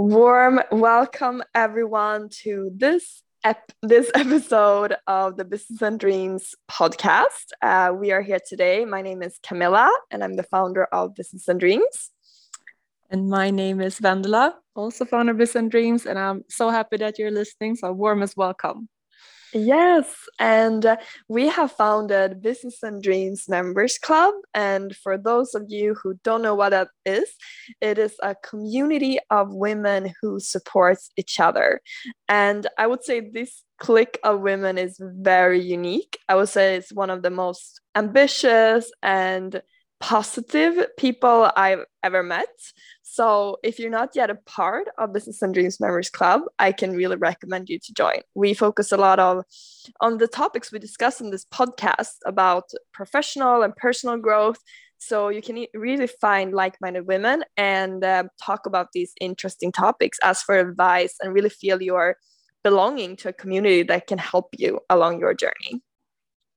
Warm welcome everyone to this ep- this episode of the Business and Dreams podcast. Uh, we are here today. My name is Camilla, and I'm the founder of Business and Dreams. And my name is Vendela, also founder of Business and Dreams, and I'm so happy that you're listening. So warmest welcome. Yes, and uh, we have founded Business and Dreams Members Club. And for those of you who don't know what that is, it is a community of women who supports each other. And I would say this clique of women is very unique. I would say it's one of the most ambitious and positive people I've ever met. So if you're not yet a part of Business and Dreams Members Club, I can really recommend you to join. We focus a lot of on the topics we discuss in this podcast about professional and personal growth. So you can really find like-minded women and uh, talk about these interesting topics, ask for advice, and really feel you're belonging to a community that can help you along your journey.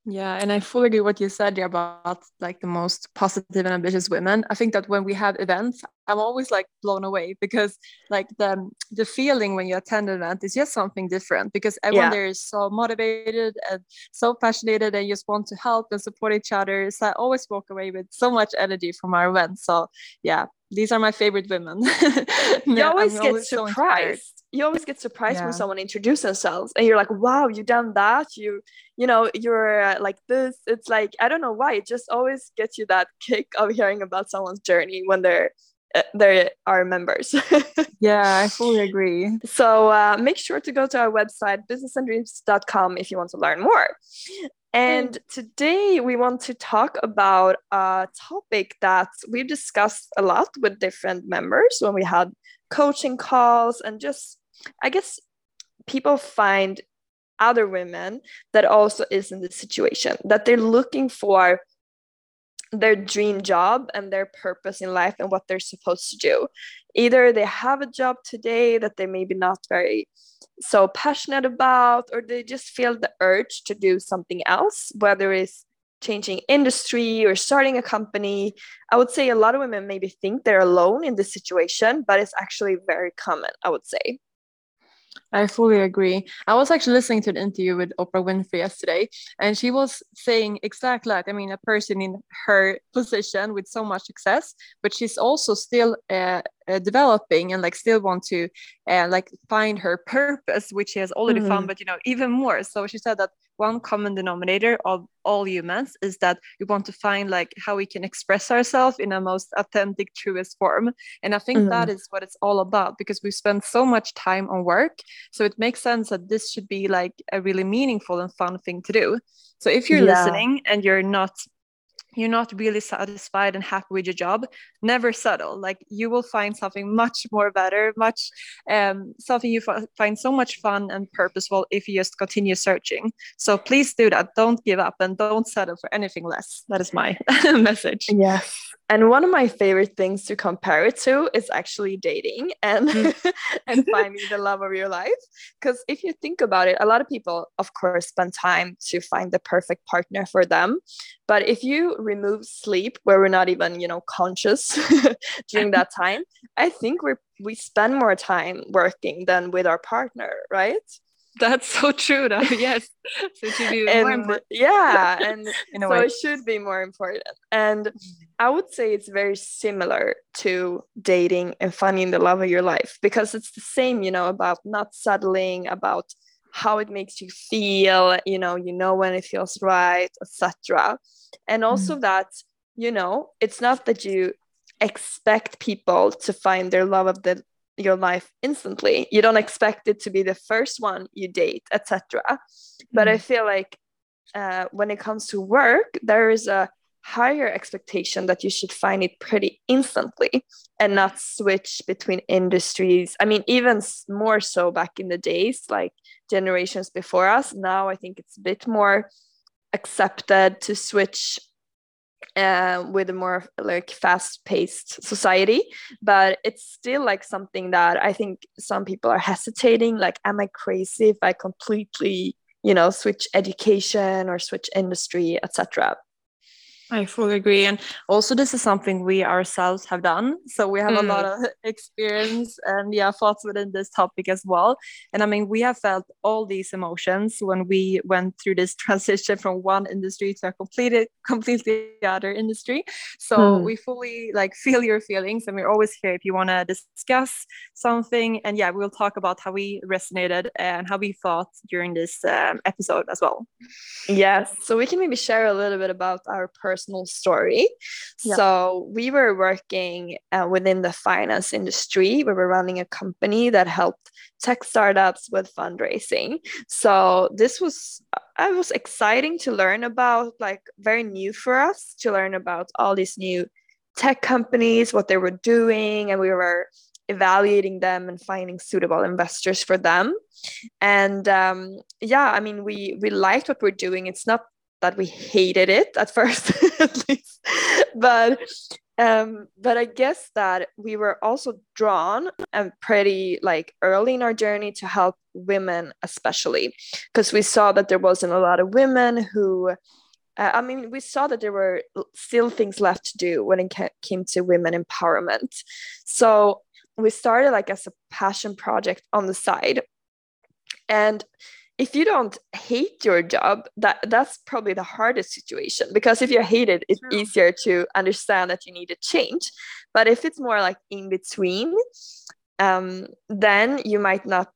Yeah, and I fully agree what you said there about like the most positive and ambitious women. I think that when we have events, I'm always like blown away because like the the feeling when you attend an event is just something different because everyone yeah. there is so motivated and so passionate and just want to help and support each other. So I always walk away with so much energy from our events. So yeah, these are my favorite women. you always get always surprised. So you always get surprised yeah. when someone introduces themselves and you're like, wow, you done that. You, you know, you're uh, like this. It's like, I don't know why. It just always gets you that kick of hearing about someone's journey when they're uh, they are members. yeah, I fully agree. So uh, make sure to go to our website, businessanddreams.com, if you want to learn more. And today we want to talk about a topic that we've discussed a lot with different members when we had coaching calls and just, I guess, people find other women that also is in this situation that they're looking for their dream job and their purpose in life and what they're supposed to do. Either they have a job today that they maybe not very so passionate about, or they just feel the urge to do something else, whether it's changing industry or starting a company. I would say a lot of women maybe think they're alone in this situation, but it's actually very common, I would say. I fully agree. I was actually listening to an interview with Oprah Winfrey yesterday, and she was saying exactly that. I mean, a person in her position with so much success, but she's also still uh, uh, developing and like still want to uh, like find her purpose, which she has already mm-hmm. found, but you know, even more. So she said that one common denominator of all humans is that we want to find like how we can express ourselves in a most authentic truest form and i think mm-hmm. that is what it's all about because we spend so much time on work so it makes sense that this should be like a really meaningful and fun thing to do so if you're yeah. listening and you're not you're not really satisfied and happy with your job never settle. Like you will find something much more better much um, something you f- find so much fun and purposeful if you just continue searching. So please do that. Don't give up and don't settle for anything less. That is my message. Yes and one of my favorite things to compare it to is actually dating and mm. and finding the love of your life. Because if you think about it a lot of people of course spend time to find the perfect partner for them. But if you remove sleep where we're not even you know conscious during that time i think we we spend more time working than with our partner right? That's so true though. Yes. So it should be and, more yeah and so way. it should be more important. And i would say it's very similar to dating and finding the love of your life because it's the same you know about not settling about how it makes you feel you know you know when it feels right etc and also mm. that you know it's not that you expect people to find their love of the your life instantly you don't expect it to be the first one you date etc mm. but i mm. feel like uh, when it comes to work there is a higher expectation that you should find it pretty instantly and not switch between industries. I mean even more so back in the days like generations before us. Now i think it's a bit more accepted to switch uh, with a more like fast-paced society but it's still like something that i think some people are hesitating like am i crazy if i completely you know switch education or switch industry etc I fully agree. And also, this is something we ourselves have done. So we have mm. a lot of experience and yeah, thoughts within this topic as well. And I mean, we have felt all these emotions when we went through this transition from one industry to a completely, completely other industry. So mm. we fully like feel your feelings and we're always here if you want to discuss something. And yeah, we'll talk about how we resonated and how we thought during this um, episode as well. Yes. So we can maybe share a little bit about our personal personal story. So we were working uh, within the finance industry. We were running a company that helped tech startups with fundraising. So this was I was exciting to learn about, like very new for us to learn about all these new tech companies, what they were doing, and we were evaluating them and finding suitable investors for them and um, yeah i mean we we liked what we're doing it's not that we hated it at first at least. But um but i guess that we were also drawn and pretty like early in our journey to help women especially because we saw that there wasn't a lot of women who uh, i mean we saw that there were still things left to do when it came to women empowerment. So we started like as a passion project on the side. And if you don't hate your job that that's probably the hardest situation because if you hate it it's True. easier to understand that you need a change but if it's more like in between um, then you might not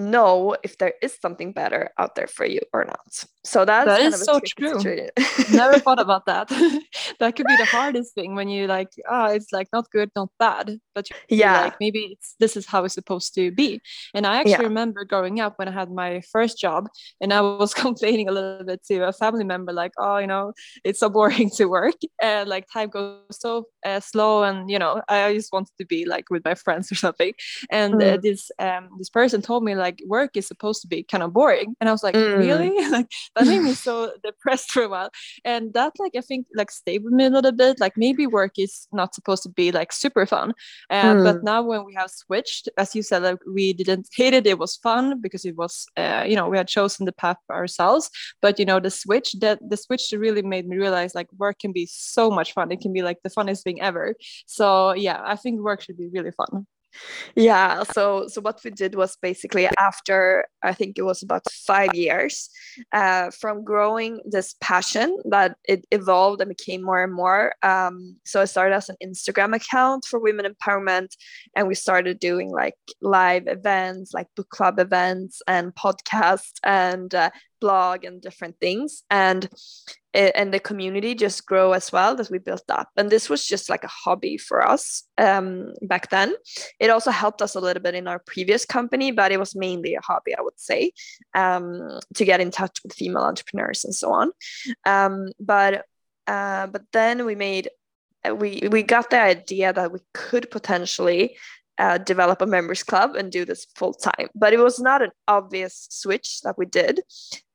know if there is something better out there for you or not. So that's that is so true. Never thought about that. that could be the hardest thing when you like, oh, it's like not good, not bad, but yeah, like maybe it's this is how it's supposed to be. And I actually yeah. remember growing up when I had my first job, and I was complaining a little bit to a family member, like, oh, you know, it's so boring to work, and like time goes so uh, slow, and you know, I just wanted to be like with my friends or something. And mm. uh, this um this person told me like like work is supposed to be kind of boring and i was like mm. really like that made me so depressed for a while. And that like i think like stayed with me a little bit. Like maybe work is not supposed to be like super fun. Uh, mm. but now when we have switched as you said like we didn't hate it. It was fun because it was uh, you know we had chosen the path ourselves. But you know the switch that the switch really made me realize like work can be so much fun. It can be like the funnest thing ever. So yeah i think work should be really fun yeah so so what we did was basically after i think it was about five years uh, from growing this passion that it evolved and became more and more um, so i started as an instagram account for women empowerment and we started doing like live events like book club events and podcasts and uh, blog and different things and and the community just grow as well that we built up. And this was just like a hobby for us um, back then. It also helped us a little bit in our previous company but it was mainly a hobby i would say um, to get in touch with female entrepreneurs and so on. Um, but uh, but then we made we we got the idea that we could potentially uh, develop a members club and do this full time. But it was not an obvious switch that we did.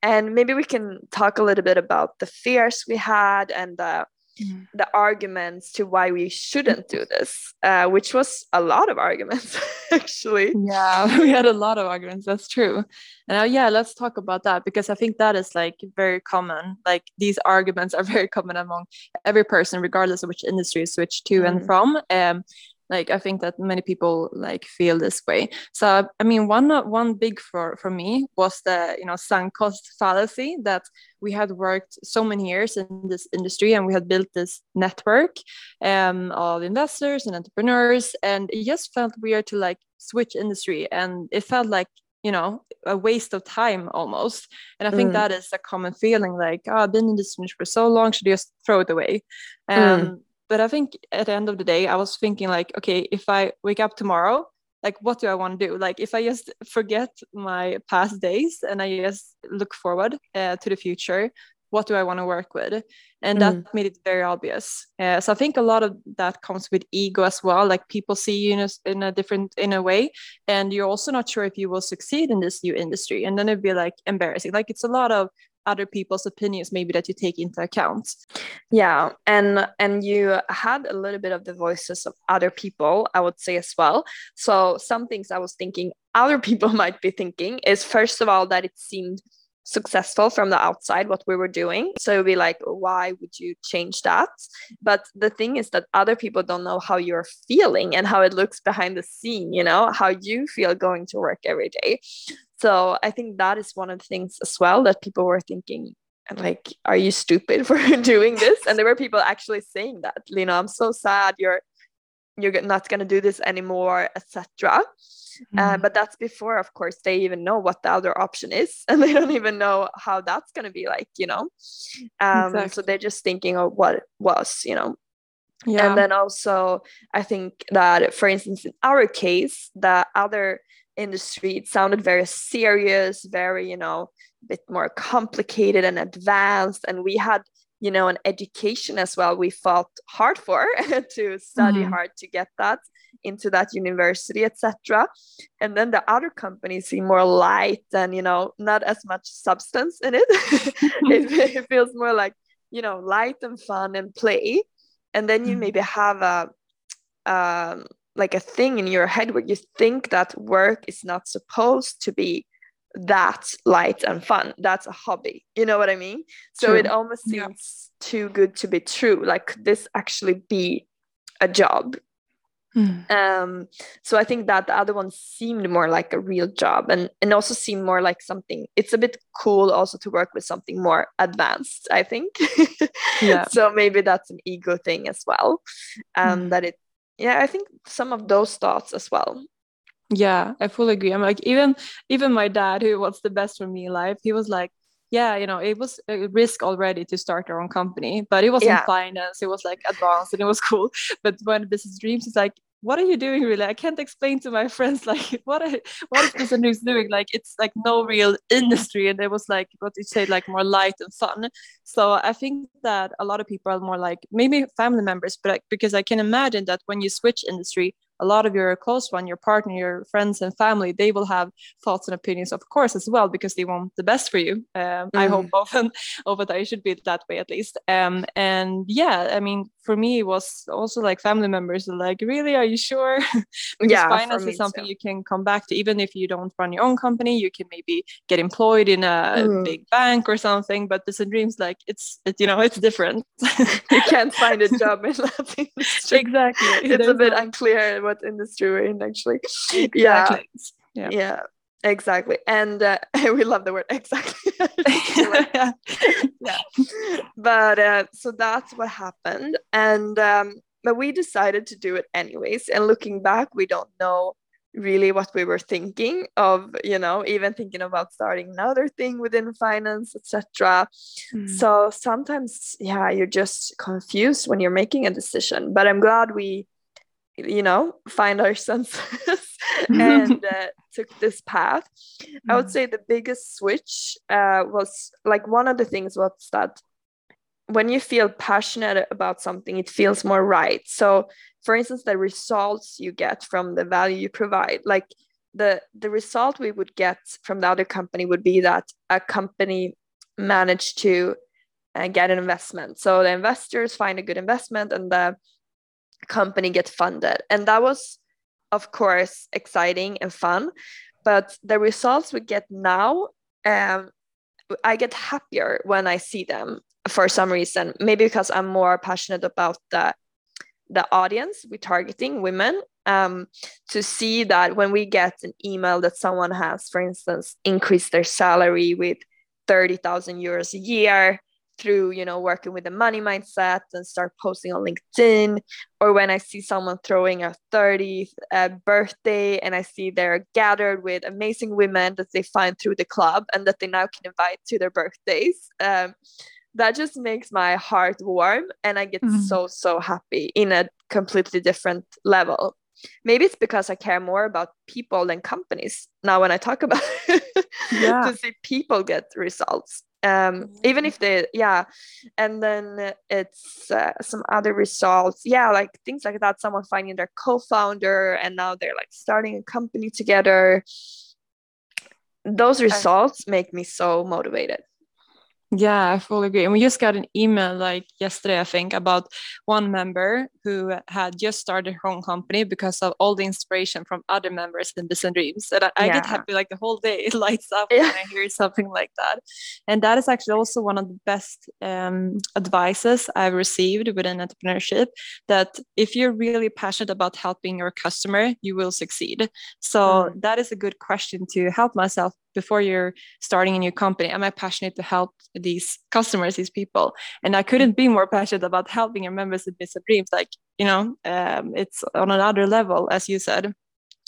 And maybe we can talk a little bit about the fears we had and the Mm. the arguments to why we shouldn't do this, uh, which was a lot of arguments, actually. Yeah, we had a lot of arguments. That's true. And uh, yeah, let's talk about that because I think that is like very common. Like these arguments are very common among every person, regardless of which industry you switch to mm. and from. Um, like i think that many people like feel this way so i mean one one big for for me was the you know sunk cost fallacy that we had worked so many years in this industry and we had built this network um, of investors and entrepreneurs and it just felt weird to like switch industry and it felt like you know a waste of time almost and i think mm. that is a common feeling like oh i've been in this industry for so long should I just throw it away mm. um, mm but I think at the end of the day, I was thinking like, okay, if I wake up tomorrow, like what do I want to do? Like if I just forget my past days and I just look forward uh, to the future, what do I want to work with? And that mm. made it very obvious. Uh, so I think a lot of that comes with ego as well. Like people see you in a, in a different in a way, and you're also not sure if you will succeed in this new industry. And then it'd be like embarrassing. Like it's a lot of other people's opinions maybe that you take into account. Yeah and and you had a little bit of the voices of other people i would say as well. So some things i was thinking other people might be thinking is first of all that it seemed successful from the outside what we were doing. So be like why would you change that? But the thing is that other people don't know how you're feeling and how it looks behind the scene you know how you feel going to work every day. So i think that is one of the things as well that people were thinking and like are you stupid for doing this? And there were people actually saying that you know i'm so sad. You're you're not going to do this anymore etc Mm. Uh, but that's before, of course, they even know what the other option is, and they don't even know how that's going to be like, you know. Um, exactly. So they're just thinking of what was, you know. Yeah. And then also, I think that, for instance, in our case, the other industry it sounded very serious, very, you know, a bit more complicated and advanced, and we had you know an education as well we fought hard for to study mm-hmm. hard to get that into that university etc and then the other companies seem more light and you know not as much substance in it. it, it feels more like you know light and fun and play and then you mm-hmm. maybe have a um, like a thing in your head where you think that work is not supposed to be that light and fun that's a hobby you know what i mean so true. it almost seems yeah. too good to be true like could this actually be a job Mm. Um, so I think that the other one seemed more like a real job and, and also seemed more like something, it's a bit cool also to work with something more advanced, I think. yeah. so maybe that's an ego thing as well. Um, mm. That it, yeah, I think some of those thoughts as well. Yeah, I fully agree. I'm like, even even my dad, who wants the best for me in life, he was like, yeah, you know, it was a risk already to start our own company, but it was yeah. in finance, it was like advanced and it was cool. But when business dreams, it's like, what are you doing really? I can't explain to my friends like what are, what is this and who's doing? Like it's like no real industry, and it was like what you say, like more light and fun. So I think that a lot of people are more like maybe family members, but like, because I can imagine that when you switch industry, a lot of your close one, your partner, your friends and family, they will have thoughts and opinions, of course, as well, because they want the best for you. Um, mm. I hope mm. often, over that it should be that way at least. Um, and yeah, I mean, for me, it was also like family members are like, really, are you sure? because yeah, finance is something too. you can come back to, even if you don't run your own company. You can maybe get employed in a mm. big bank or something. But this dreams, like it's, it, you know, it's different. you can't find a job in industry. Exactly. It's a bit unclear what industry we're in actually. Exactly. yeah. Yeah. Yeah exactly. And uh, we love the word exactly. Yeah. yeah but uh, so that's what happened. And um, but we decided to do it anyways. And looking back we don't know really what we were thinking of you know even thinking about starting another thing within finance etc mm. so sometimes yeah you're just confused when you're making a decision. But i'm glad we you know find our senses and uh, took this path mm-hmm. i would mm. say the biggest switch uh, was like one of the things was that when you feel passionate about something it feels more right so for instance the results you get from the value you provide like the the result we would get from the other company would be that a company managed to uh, get an investment so the investors find a good investment and the company get funded. And that was, of course, exciting and fun. But the results we get now, um, I get happier when I see them for some reason. Maybe because I'm more passionate about the the audience we're targeting, women. Um, to see that when we get an email that someone has, for instance, increased their salary with 30,000 euros a year, through you know working with the money mindset and start posting on linkedin or when i see someone throwing a 30th uh, birthday and i see they're gathered with amazing women that they find through the club and that they now can invite to their birthdays um, that just makes my heart warm and i get mm-hmm. so so happy in a completely different level maybe it's because i care more about people than companies now when i talk about yeah. to see people get results um, even if they yeah. And then it's uh, some other results. Yeah like things like that. Someone finding their co-founder and now they're like starting a company together. Those results make me so motivated Yeah, I fully agree. And we just got an email like yesterday, I think, about one member who had just started her own company because of all the inspiration from other members in and Dreams. And I, I get happy like the whole day. It lights up yeah. when I hear something like that. And that is actually also one of the best um, advices I've received within entrepreneurship that if you're really passionate about helping your customer, you will succeed. So mm. that is a good question to help myself before you're starting a new company am i passionate to help these customers these people? And i couldn't be more passionate about helping your members with business dreams like you know um, it's on another level as you said.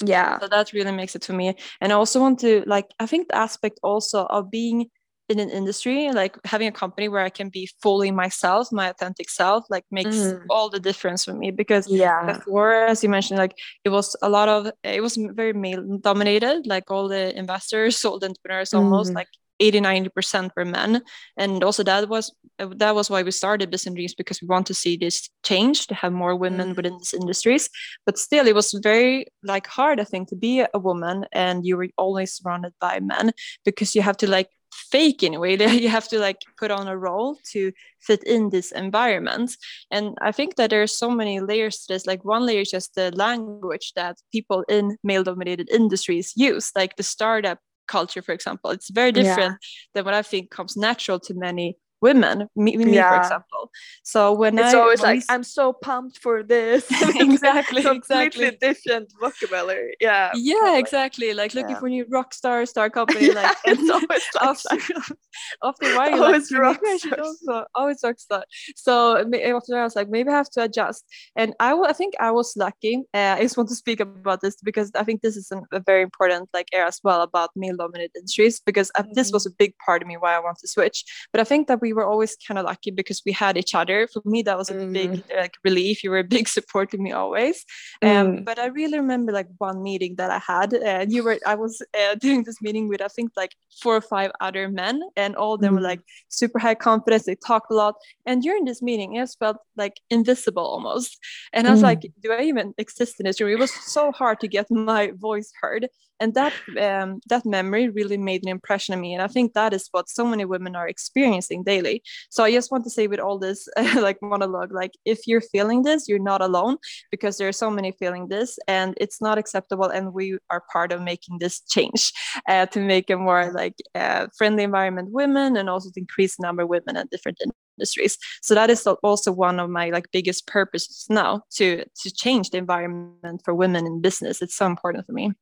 Yeah. So that really makes it to me. And i also want to like i think the aspect also of being in an industry like having a company where i can be fully myself my authentic self like makes mm. all the difference for me because yeah before as you mentioned like it was a lot of it was very male dominated like all the investors all the entrepreneurs almost mm. like 80 90% were men and also that was that was why we started business dreams because we want to see this change to have more women mm. within these industries but still it was very like hard i think to be a woman and you were always surrounded by men because you have to like fake in a way. That you have to like put on a role to fit in this environment. And i think that there's so many layers to this. Like one layer is just the language that people in male dominated industries use like the startup culture for example. It's very different yeah. than what i think comes natural to many women me, me yeah. for example. So when it's I, always like i'm so pumped for this. Exactly completely exactly. different vocabulary. Yeah yeah probably. exactly. Like looking yeah. for new rock star star company like it's always like after, after a while always like, rock also always rock star. So after I was like maybe I have to adjust. And I, I think I was lucky uh, I just want to speak about this because I think this is an, a very important like area as well about male dominated industries because mm-hmm. this was a big part of me why I want to switch. But I think that we we were always kind of lucky because we had each other. For me, that was a mm. big like relief. You were a big support to me always. Um, mm. But I really remember like one meeting that I had, and you were I was uh, doing this meeting with I think like four or five other men, and all of them mm. were like super high confidence. They talked a lot, and during this meeting, I just felt like invisible almost. And I was mm. like, do I even exist in this room? It was so hard to get my voice heard and that um, that memory really made an impression on me and i think that is what so many women are experiencing daily. So i just want to say with all this like monologue like if you're feeling this you're not alone because there are so many feeling this and it's not acceptable and we are part of making this change uh, to make a more like uh, friendly environment women and also to increase number of women in different industries. So that is also one of my like biggest purposes now to to change the environment for women in business. It's so important for me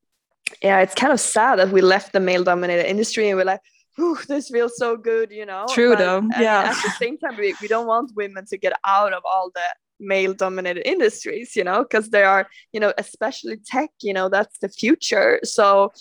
yeah, it's kind of sad that we left the male dominated industry and we're like, Ooh, this feels so good, you know. True but, though. Yeah. At the same time, we, we don't want women to get out of all the male dominated industries you know because they are you know especially tech you know that's the future so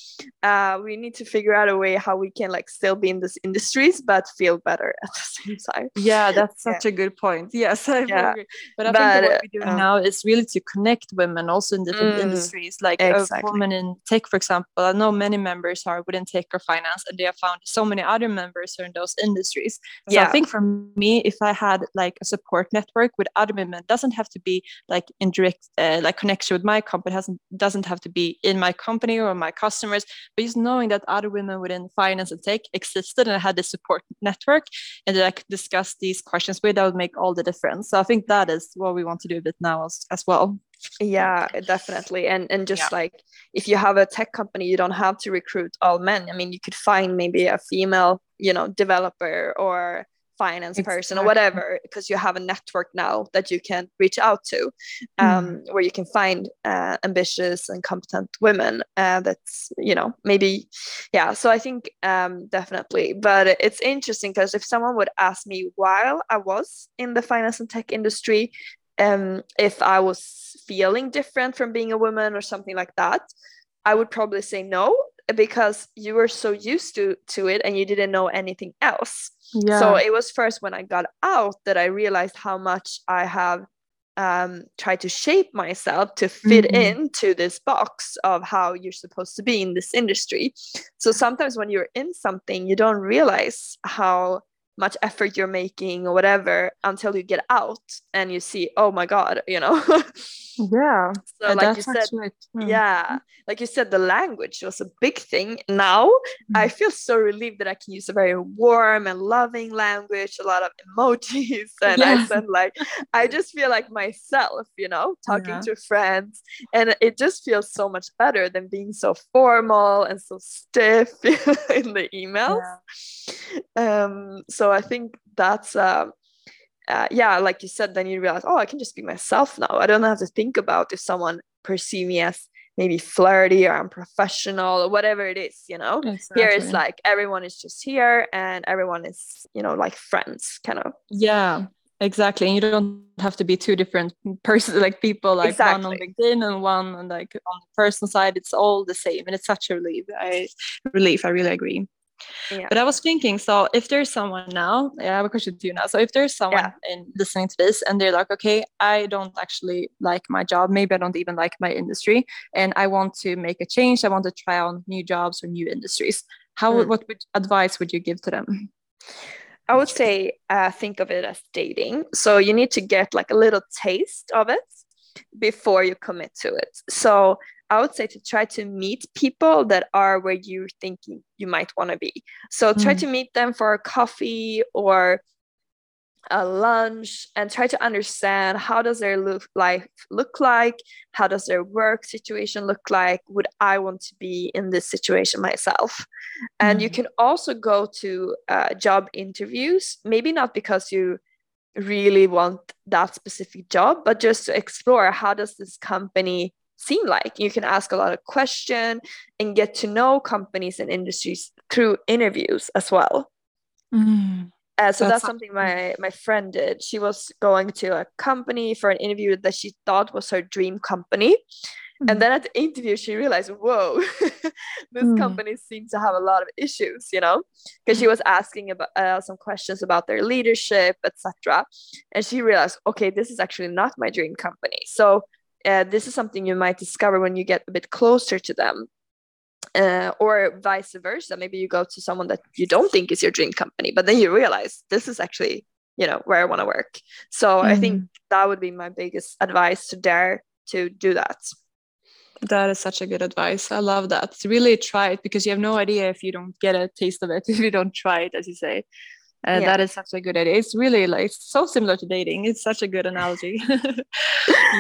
uh, we need to figure out a way how we can like still be in these industries but feel better at the same time yeah that's such yeah. a good point yes I yeah. agree but i but, think what we're doing uh, now is really to connect women also in different mm, industries like exactly. a woman in tech for example i know many members are within tech or finance and they have found so many other members are in those industries so yeah. i think for me if i had like a support network with other women doesn't have to be like in direct uh, like connection with my company hasn't doesn't have to be in my company or my customers but just knowing that other women within finance and tech existed and I had this support network and that I could discuss these questions with that would make all the difference. So I think that is what we want to do a bit now as, as well. Yeah definitely. And and just yeah. like if you have a tech company you don't have to recruit all men. I mean you could find maybe a female you know developer or finance exactly. person or whatever because you have a network now that you can reach out to um, mm. where you can find uh, ambitious and competent women uh, that's you know maybe yeah so i think um, definitely but it's interesting because if someone would ask me while i was in the finance and tech industry um, if i was feeling different from being a woman or something like that i would probably say no because you were so used to to it and you didn't know anything else yeah. so it was first when i got out that i realized how much i have um, tried to shape myself to fit mm-hmm. into this box of how you're supposed to be in this industry so sometimes when you're in something you don't realize how much effort you're making or whatever until you get out and you see oh my god you know yeah so like you said mm. yeah like you said the language was a big thing now mm. i feel so relieved that i can use a very warm and loving language a lot of emojis and yeah. i said like i just feel like myself you know talking yeah. to friends and it just feels so much better than being so formal and so stiff in the emails yeah. um so i think that's uh uh, yeah, like you said, then you realize, oh, I can just be myself now. I don't have to think about if someone perceive me as maybe flirty or unprofessional or whatever it is, you know. Exactly. Here it's like everyone is just here and everyone is, you know, like friends, kind of. Yeah, exactly. And you don't have to be two different person like people, like exactly. one on LinkedIn and one on like on the personal side. It's all the same, and it's such a relief. I relief. I really agree. Yeah. But I was thinking, so if there's someone now, yeah, I have a question to you now. So if there's someone yeah. in listening to this and they're like, okay, I don't actually like my job, maybe I don't even like my industry, and I want to make a change, I want to try on new jobs or new industries. How mm. what would, advice would you give to them? I would say uh, think of it as dating. So you need to get like a little taste of it before you commit to it. So I would say to try to meet people that are where you think you, might want to be. So try mm. to meet them for a coffee or a lunch and try to understand how does their look, life look like how does their work situation look like would i want to be in this situation myself and you mm. can also go to uh, job interviews maybe not because you really want that specific job but just to explore how does this company seem like you can ask a lot of questions and get to know companies and industries through interviews as well. Mm, uh, so that's, that's something my my friend did. She was going to a company for an interview that she thought was her dream company. Mm. and then at the interview she realized whoa this mm. company seems to have a lot of issues you know? Because she was asking about uh, some questions about their leadership etc and she realized okay this is actually not my dream company. So uh, this is something you might discover when you get a bit closer to them. Uh, or vice versa. Maybe you go to someone that you don't think is your dream company but then you realize this is actually you know where i want to work. So mm. i think mm-hmm. that would be my biggest advice to dare to do that. That is such a good advice. I love that. Really try it because you have no idea if you don't get a taste of it if you don't try it as you say uh, yeah. that is such a good idea. It's really like it's so similar to dating. It's such a good analogy.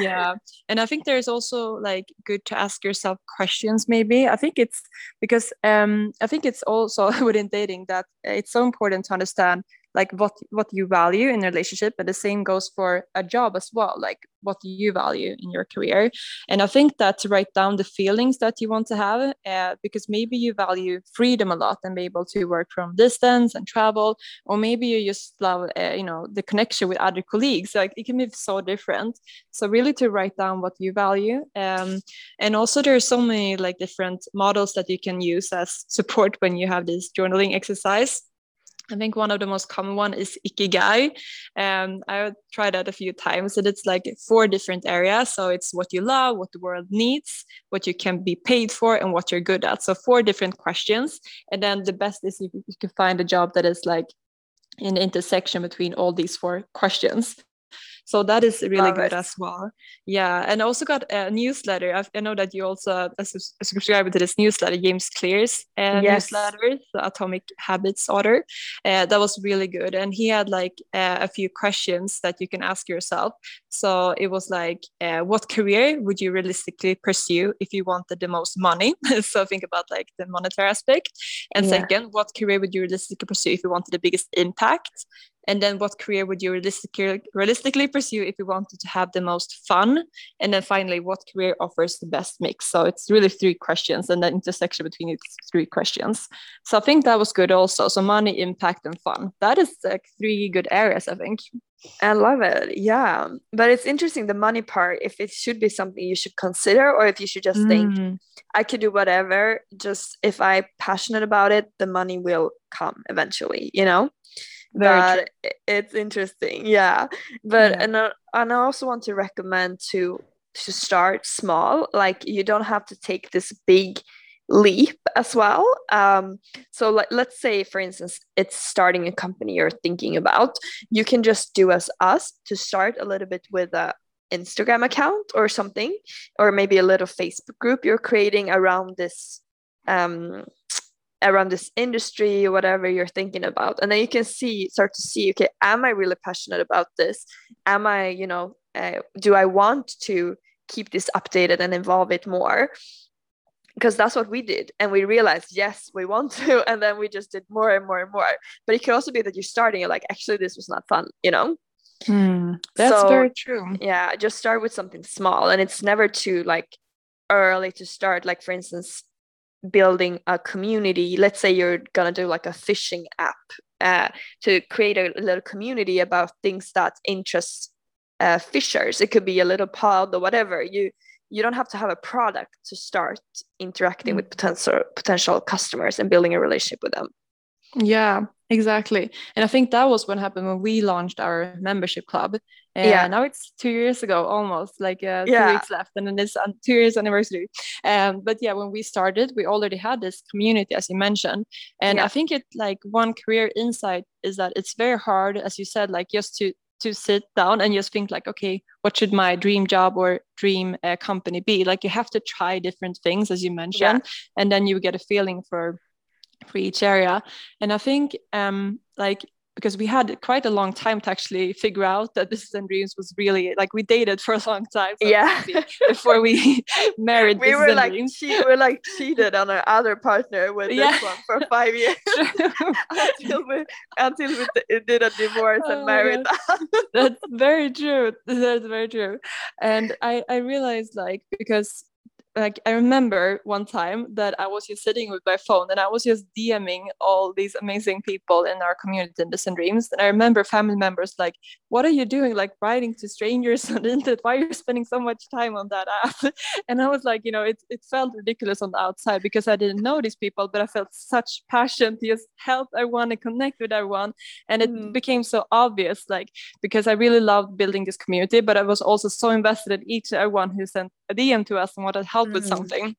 Yeah. And i think there's also like good to ask yourself questions maybe. I think it's because um i think it's also within dating that it's so important to understand like what what you value in a relationship but the same goes for a job as well like what you value in your career. And i think that to write down the feelings that you want to have uh, because maybe you value freedom a lot and be able to work from distance and travel or maybe you just love uh, you know the connection with other colleagues like it can be so different. So really to write down what you value um, and also there are so many like different models that you can use as support when you have this journaling exercise I think one of the most common one is ikigai. Um, I tried that a few times, and it's like four different areas. So it's what you love, what the world needs, what you can be paid for, and what you're good at. So four different questions, and then the best is if you can find a job that is like in the intersection between all these four questions. So that is really Love good it. as well. Yeah, and I also got a newsletter. I, I know that you also a subscriber to this newsletter, James Clear's uh, yes. newsletter, the Atomic Habits Order. Uh, that was really good, and he had like uh, a few questions that you can ask yourself. So it was like, uh, what career would you realistically pursue if you wanted the most money? so think about like the monetary aspect. And yeah. second, what career would you realistically pursue if you wanted the biggest impact? And then what career would you realistically realistically pursue if you wanted to have the most fun and then finally what career offers the best mix so it's really three questions and the intersection between these three questions so i think that was good also so money impact and fun that is like three good areas i think I love it. Yeah. But it's interesting the money part, if it should be something you should consider or if you should just mm. think I could do whatever, just if I'm passionate about it, the money will come eventually, you know? Very but it's interesting yeah but yeah. and, I, and i also want to recommend to to start small like you don't have to take this big leap as well. Um, so let, let's say, for instance, it's starting a company you're thinking about. You can just do as us to start a little bit with a Instagram account or something, or maybe a little Facebook group you're creating around this um, around this industry or whatever you're thinking about. And then you can see start to see okay am i really passionate about this? Am i you know uh, do i want to keep this updated and involve it more? Because that's what we did. And we realized yes we want to. And then we just did more and more and more. But it could also be that you're starting you're like actually this was not fun you know? Mm, that's so, very true. yeah just start with something small. And it's never too like early to start. Like for instance building a community. Let's say you're gonna do like a fishing app uh, to create a little community about things that interest uh, fishers it could be a little pod or whatever. You you don't have to have a product to start interacting mm. with potential potential customers and building a relationship with them yeah exactly and i think that was what happened when we launched our membership club and yeah. now it's two years ago almost like uh, yeah. two weeks left and then it's two years anniversary um, but yeah when we started we already had this community as you mentioned and yeah. i think it like one career insight is that it's very hard as you said like just to to sit down and just think like okay what should my dream job or dream uh, company be like you have to try different things as you mentioned and then you get a feeling for for each area and i think um like because we had quite a long time to actually figure out that Business and Dreams was really like we dated for a long time. So yeah. before we married. We were like she were like cheated on our other partner with yeah. this one for five years until we until we did a divorce oh and married. That's very true. That's very true. And I I realized like because like I remember one time that I was just sitting with my phone and I was just DMing all these amazing people in our community in and Dreams. And I remember family members like, "What are you doing? Like writing to strangers on the internet? Why are you spending so much time on that app?" And I was like, you know, it it felt ridiculous on the outside because I didn't know these people, but I felt such passion to just help everyone and connect with everyone, and it mm. became so obvious, like because I really loved building this community, but I was also so invested in each everyone who sent a DM to us and what had helped mm. with something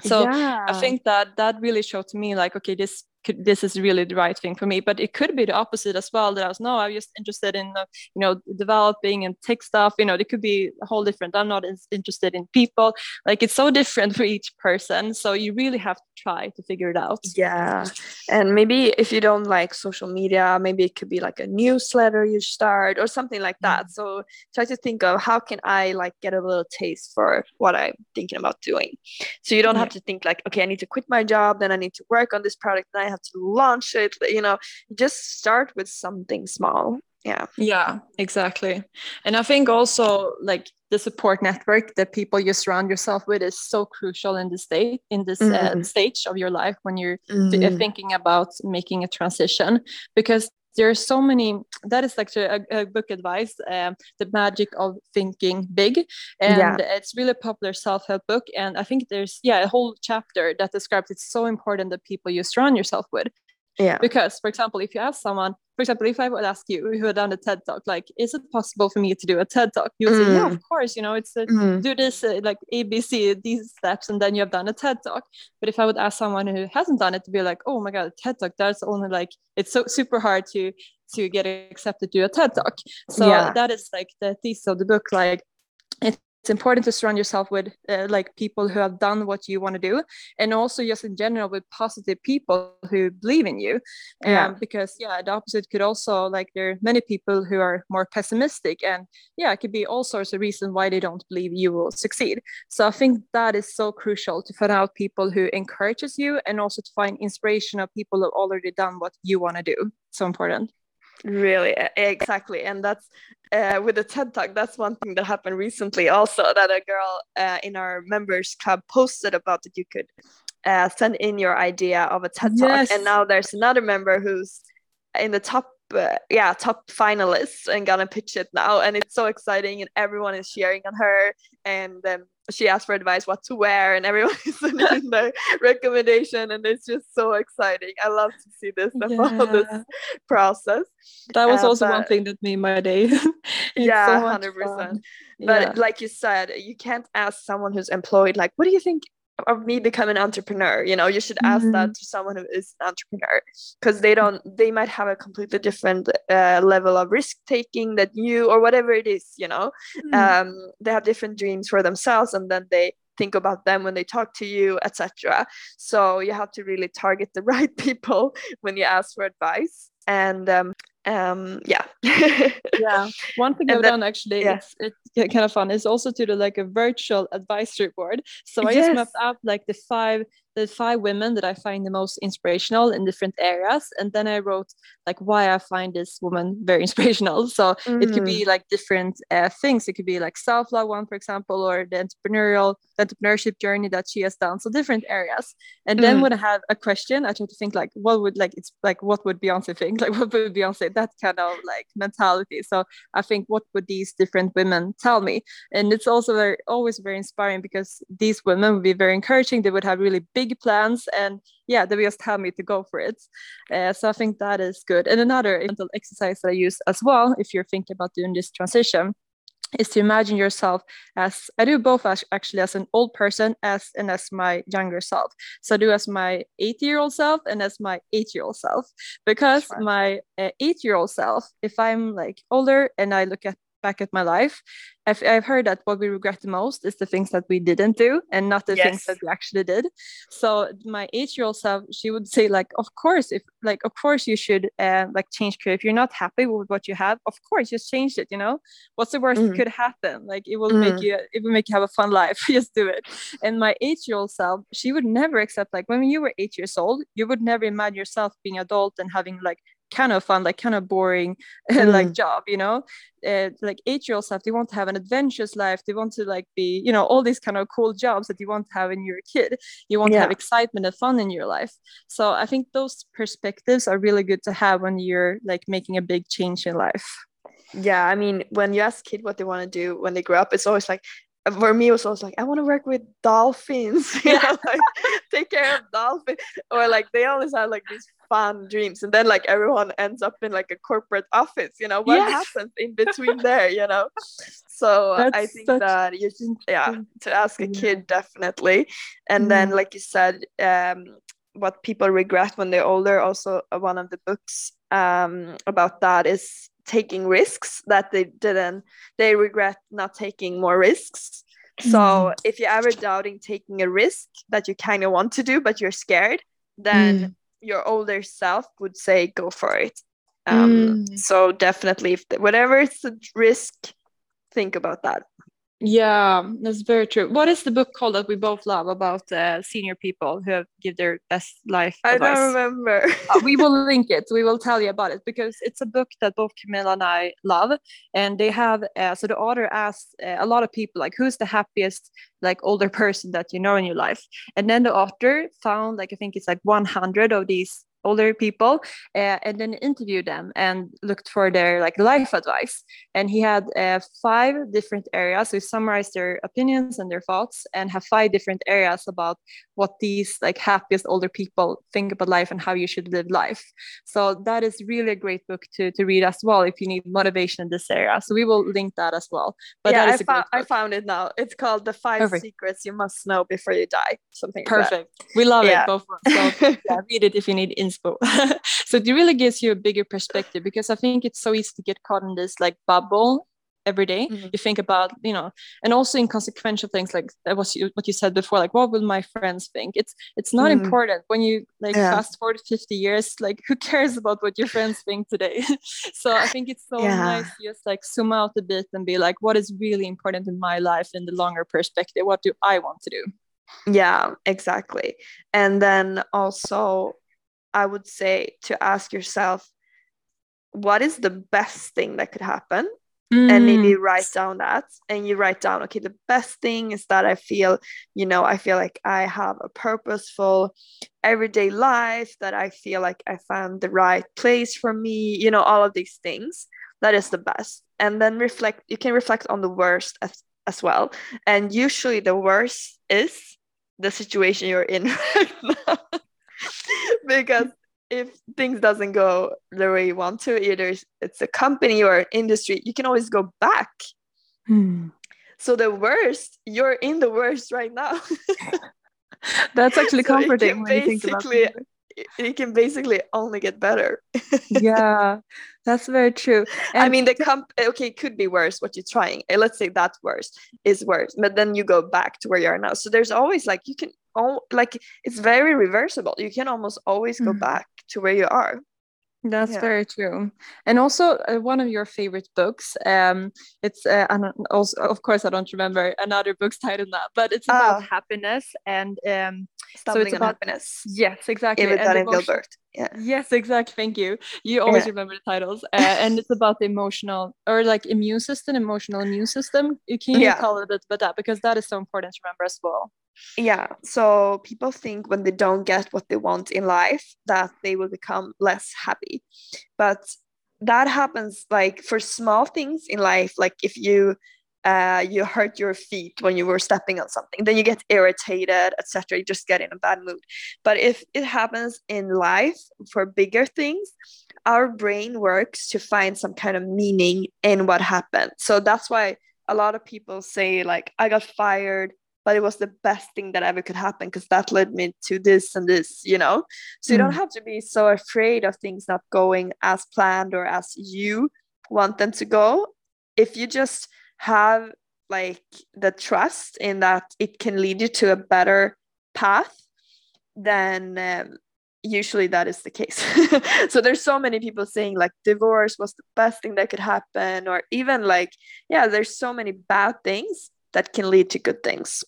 so yeah. i think that that really showed to me like okay this could, this is really the right thing for me but it could be the opposite as well that i was no i'm just interested in uh, you know developing and tech stuff you know it could be a whole different i'm not as interested in people. Like it's so different for each person so you really have to try to figure it out. Yeah and maybe if you don't like social media maybe it could be like a newsletter you start or something like that. Mm. so try to think of how can i like get a little taste for what i'm thinking about doing. So you don't have to think like okay i need to quit my job then i need to work on this product and i have to launch it you know just start with something small yeah yeah exactly and i think also like the support network that people you surround yourself with is so crucial in this state in this uh, mm-hmm. stage of your life when you're mm. thinking about making a transition because there are so many that is like a, a book advice um, the magic of thinking big. And yeah. it's really popular self-help book. And i think there's yeah a whole chapter that describes it's so important that people you surround yourself with yeah because for example if you ask someone for example if i would ask you who had done a ted talk like is it possible for me to do a ted talk you would mm. say yeah mm. of course you know it's a, mm. do this uh, like abc these steps and then you have done a ted talk but if i would ask someone who hasn't done it to be like oh my god ted talk that's only like it's so super hard to to get accepted to a ted talk so yeah. that is like the thesis of the book like it's important to surround yourself with uh, like people who have done what you want to do and also just in general with positive people who believe in you um, yeah. because yeah the opposite could also like there are many people who are more pessimistic and yeah it could be all sorts of reasons why they don't believe you will succeed. So i think that is so crucial to find out people who encourages you and also to find inspiration of people who have already done what you want to do. So important really exactly and that's uh, with the TED Talk, that's one thing that happened recently also that a girl uh, in our members club posted about that you could uh, send in your idea of a TED Talk. And now there's another member who's in the top, uh, yeah, top finalists and gonna pitch it now. And it's so exciting and everyone is cheering on her. And um, she asked for advice what to wear and everyone is sending their recommendation and it's just so exciting i love to see this yeah. follow this process that was um, also one thing that made my day yeah so 100% fun. but yeah. like you said you can't ask someone who's employed like what do you think of me becoming an entrepreneur you know you should ask mm-hmm. that to someone who is an entrepreneur because they don't they might have a completely different uh, level of risk taking that you or whatever it is you know mm-hmm. um, they have different dreams for themselves and then they think about them when they talk to you etc so you have to really target the right people when you ask for advice and um, um yeah yeah one thing i've done actually yeah. it's, it's kind of fun is also to do like a virtual advisory board so i yes. just mapped out like the five the five women that I find the most inspirational in different areas. And then I wrote like why I find this woman very inspirational. So mm. it could be mm. like different uh, things. It could be like self-love one, for example, or the entrepreneurial the entrepreneurship journey that she has done. So different areas. And then mm. when I have a question, I try to think like what would like it's like what would Beyonce think? Like what would Beyonce that kind of like mentality. So I think what would these different women tell me? And it's also very always very inspiring because these women would be very encouraging. They would have really big big plans and yeah they just tell me to go for it uh, so i think that is good and another mental exercise that i use as well if you're thinking about doing this transition is to imagine yourself as I do both as, actually as an old person as and as my younger self. So I do as my eight year old self and as my eight year old self because sure. my uh, eight year old self, if I'm like older and I look at back at my life, I've, I've heard that what we regret the most is the things that we didn't do and not the yes. things that we actually did. So my eight-year-old self, she would say like, of course, if like, of course you should uh, like change career. If you're not happy with what you have, of course, just change it. You know, what's the worst mm. that could happen? Like it will mm. make you, it will make you have a fun life. just do it. And my eight-year-old self, she would never accept like when you were eight years old, you would never imagine yourself being adult and having like kind of fun, like kind of boring, mm. like job, you know. Uh, like eight year old stuff, they want to have an adventurous life. They want to like be, you know, all these kind of cool jobs that you want to have in your kid. You want yeah. to have excitement and fun in your life. So I think those perspectives are really good to have when you're like making a big change in life. Yeah, I mean, when you ask kid what they want to do when they grow up, it's always like for me it was always like I want to work with dolphins, you know, like take care of dolphins, or like they always have like these fun dreams, and then like everyone ends up in like a corporate office, you know, what yes. happens in between there, you know? So That's I think that you should, yeah, to ask a kid definitely, and mm. then mm-hmm. like you said, um, what people regret when they're older. Also, uh, one of the books um about that is taking risks that they didn't they regret not taking more risks so mm. if you're ever doubting taking a risk that you kind of want to do but you're scared then mm. your older self would say go for it um, mm. so definitely if the, whatever it's a risk think about that yeah, that's very true. What is the book called that we both love about uh, senior people who have give their best life? I advice? don't remember. uh, we will link it. We will tell you about it because it's a book that both Camilla and I love, and they have. Uh, so the author asked uh, a lot of people like, "Who's the happiest like older person that you know in your life?" And then the author found like I think it's like 100 of these older people uh, and then interviewed them and looked for their like life advice. And he had uh, five different areas. So he summarized their opinions and their thoughts and have five different areas about what these like happiest older people think about life and how you should live life. So that is really a great book to, to read as well if you need motivation in this area. So we will link that as well. But yeah, I, fo- I found it now. It's called the five perfect. secrets you must know before you die something perfect. Like we love yeah. it both so yeah, read it if you need so it really gives you a bigger perspective because i think it's so easy to get caught in this like bubble every day. Mm-hmm. you think about you know and also in inconsequential things like that was you, what you said before like what will my friends think it's it's not mm-hmm. important when you like yeah. fast forward 50 years like who cares about what your friends think today so i think it's so yeah. nice to just like zoom out a bit and be like what is really important in my life in the longer perspective what do i want to do yeah exactly and then also i would say to ask yourself what is the best thing that could happen? Mm. and maybe write down that. And you write down okay the best thing is that i feel you know i feel like i have a purposeful everyday life that i feel like i found the right place for me you know all of these things. That is the best. And then reflect you can reflect on the worst as, as well. And usually the worst is the situation you're in right now because if things doesn't go the way you want to either it's a company or industry you can always go back hmm. so the worst you're in the worst right now That's actually so comforting when you think about it. It can basically only get better. yeah, that's very true. And I mean, the comp okay, it could be worse what you're trying. Eh, let's say that's worse is worse, but then you go back to where you are now. So there's always like you can oh like it's very reversible. You can almost always go mm-hmm. back to where you are. That's yeah. very true. And also uh, one of your favorite books. Um, it's uh, and also of course I don't remember another book's title now, but it's about ah. happiness and um, so it's about happiness. Yes, exactly. Daniel Gilbert. Yeah. Yes, exactly. Thank you. You always yeah. remember the titles, uh, and it's about the emotional or like immune system, emotional immune system. You can yeah. call it a bit about that because that is so important to remember as well yeah so people think when they don't get what they want in life that they will become less happy but that happens like for small things in life like if you uh, you hurt your feet when you were stepping on something. Then you get irritated etc you just get in a bad mood. But if it happens in life for bigger things our brain works to find some kind of meaning in what happened. So that's why a lot of people say like i got fired but it was the best thing that ever could happen because that led me to this and this you know? So you don't mm. have to be so afraid of things not going as planned or as you want them to go. If you just have like the trust in that it can lead you to a better path then um, usually that is the case so there's so many people saying like divorce was the best thing that could happen or even like yeah there's so many bad things that can lead to good things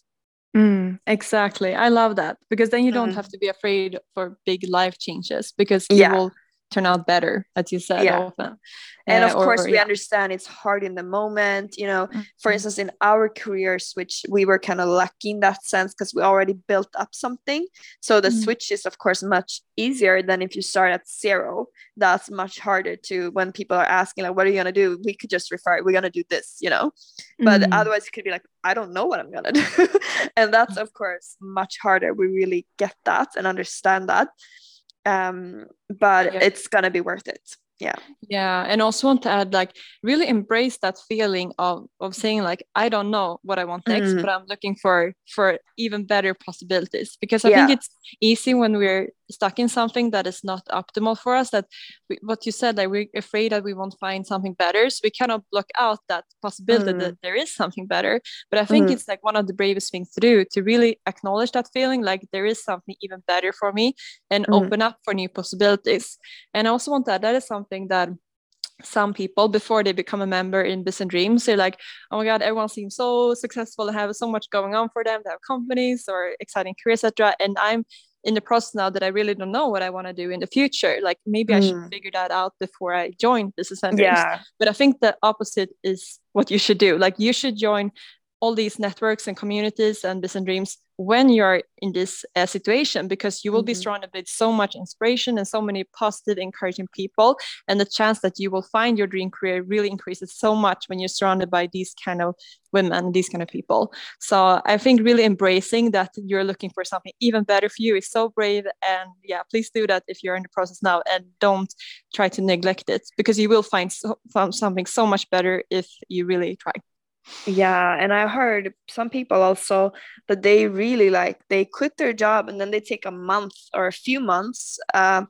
Mm, exactly. I love that because then you don't mm. have to be afraid for big life changes because yeah. you will turn out better, as you said yeah. often and uh, of course or, we yeah. understand it's hard in the moment you know mm-hmm. for instance in our careers which we were kind of lucky in that sense because we already built up something so the mm-hmm. switch is of course much easier than if you start at zero that's much harder to when people are asking like what are you going to do we could just refer we're going to do this you know but mm-hmm. otherwise it could be like i don't know what i'm going to do and that's of course much harder we really get that and understand that um but yeah. it's going to be worth it yeah yeah and also want to add like really embrace that feeling of of saying like i don't know what i want next mm. but i'm looking for for even better possibilities because i yeah. think it's easy when we're stuck in something that is not optimal for us that we, what you said like we're afraid that we won't find something better so we cannot block out that possibility mm. that there is something better but i think mm. it's like one of the bravest things to do to really acknowledge that feeling like there is something even better for me and mm. open up for new possibilities and i also want that that is something that some people before they become a member in Business Dreams, they're like, oh my God, everyone seems so successful and have so much going on for them. They have companies or exciting careers, etc. And I'm in the process now that I really don't know what I want to do in the future. Like maybe mm. I should hmm. figure that out before I join business centers. Yeah. But I think the opposite is what you should do. Like you should join all these networks and communities and business dreams when you're in this uh, situation because you will mm-hmm. be surrounded with so much inspiration and so many positive encouraging people and the chance that you will find your dream career really increases so much when you're surrounded by these kind of women these kind of people so i think really embracing that you're looking for something even better for you is so brave and yeah please do that if you're in the process now and don't try to neglect it because you will find so, something so much better if you really try yeah, and I heard some people also that they really like they quit their job and then they take a month or a few months uh,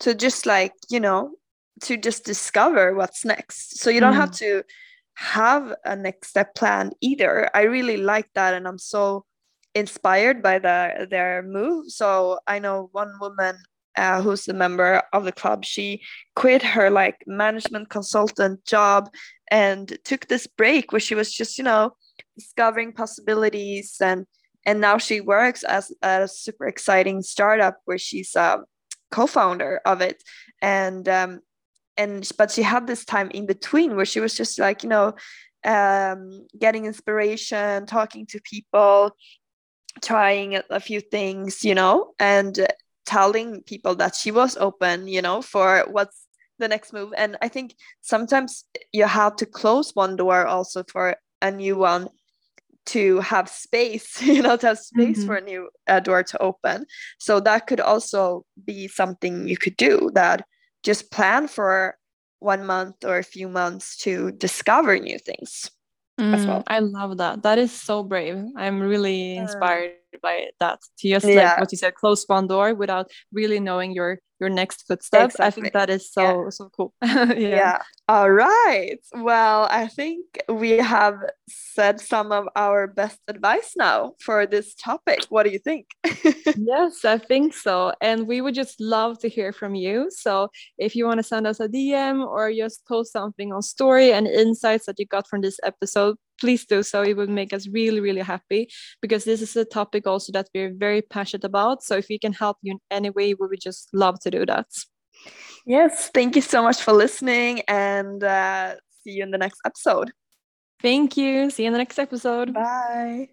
to just like you know to just discover what's next. So you don't mm. have to have a next step plan either. I really like that, and I'm so inspired by the their move. So I know one woman uh, who's a member of the club, she quit her like management consultant job and took this break where she was just, you know, discovering possibilities and and now she works as a super exciting startup where she's a co-founder of it. And um and but she had this time in between where she was just like you know um getting inspiration talking to people trying a few things you know and telling people that she was open, you know, for what's the next move. And I think sometimes you have to close one door also for a new one to have space, you know, to have space mm-hmm. for a new uh, door to open. So that could also be something you could do that just plan for one month or a few months to discover new things mm, as well. I love that. That is so brave. I'm really inspired by that. To just yeah. like what you said close one door without really knowing your your next footsteps. Exactly. i think that is so yeah. so cool. Yeah. yeah. All right. Well i think we have said some of our best advice now for this topic. What do you think? Yes i think so. And we would just love to hear from you. So if you want to send us a dm or just post something on story and insights that you got from this episode please do so. It would make us really, really happy because this is a topic also that we're very passionate about. So if we can help you in any way, we would just love to do that. Yes, thank you so much for listening and uh, see you in the next episode. Thank you. See you in the next episode. Bye.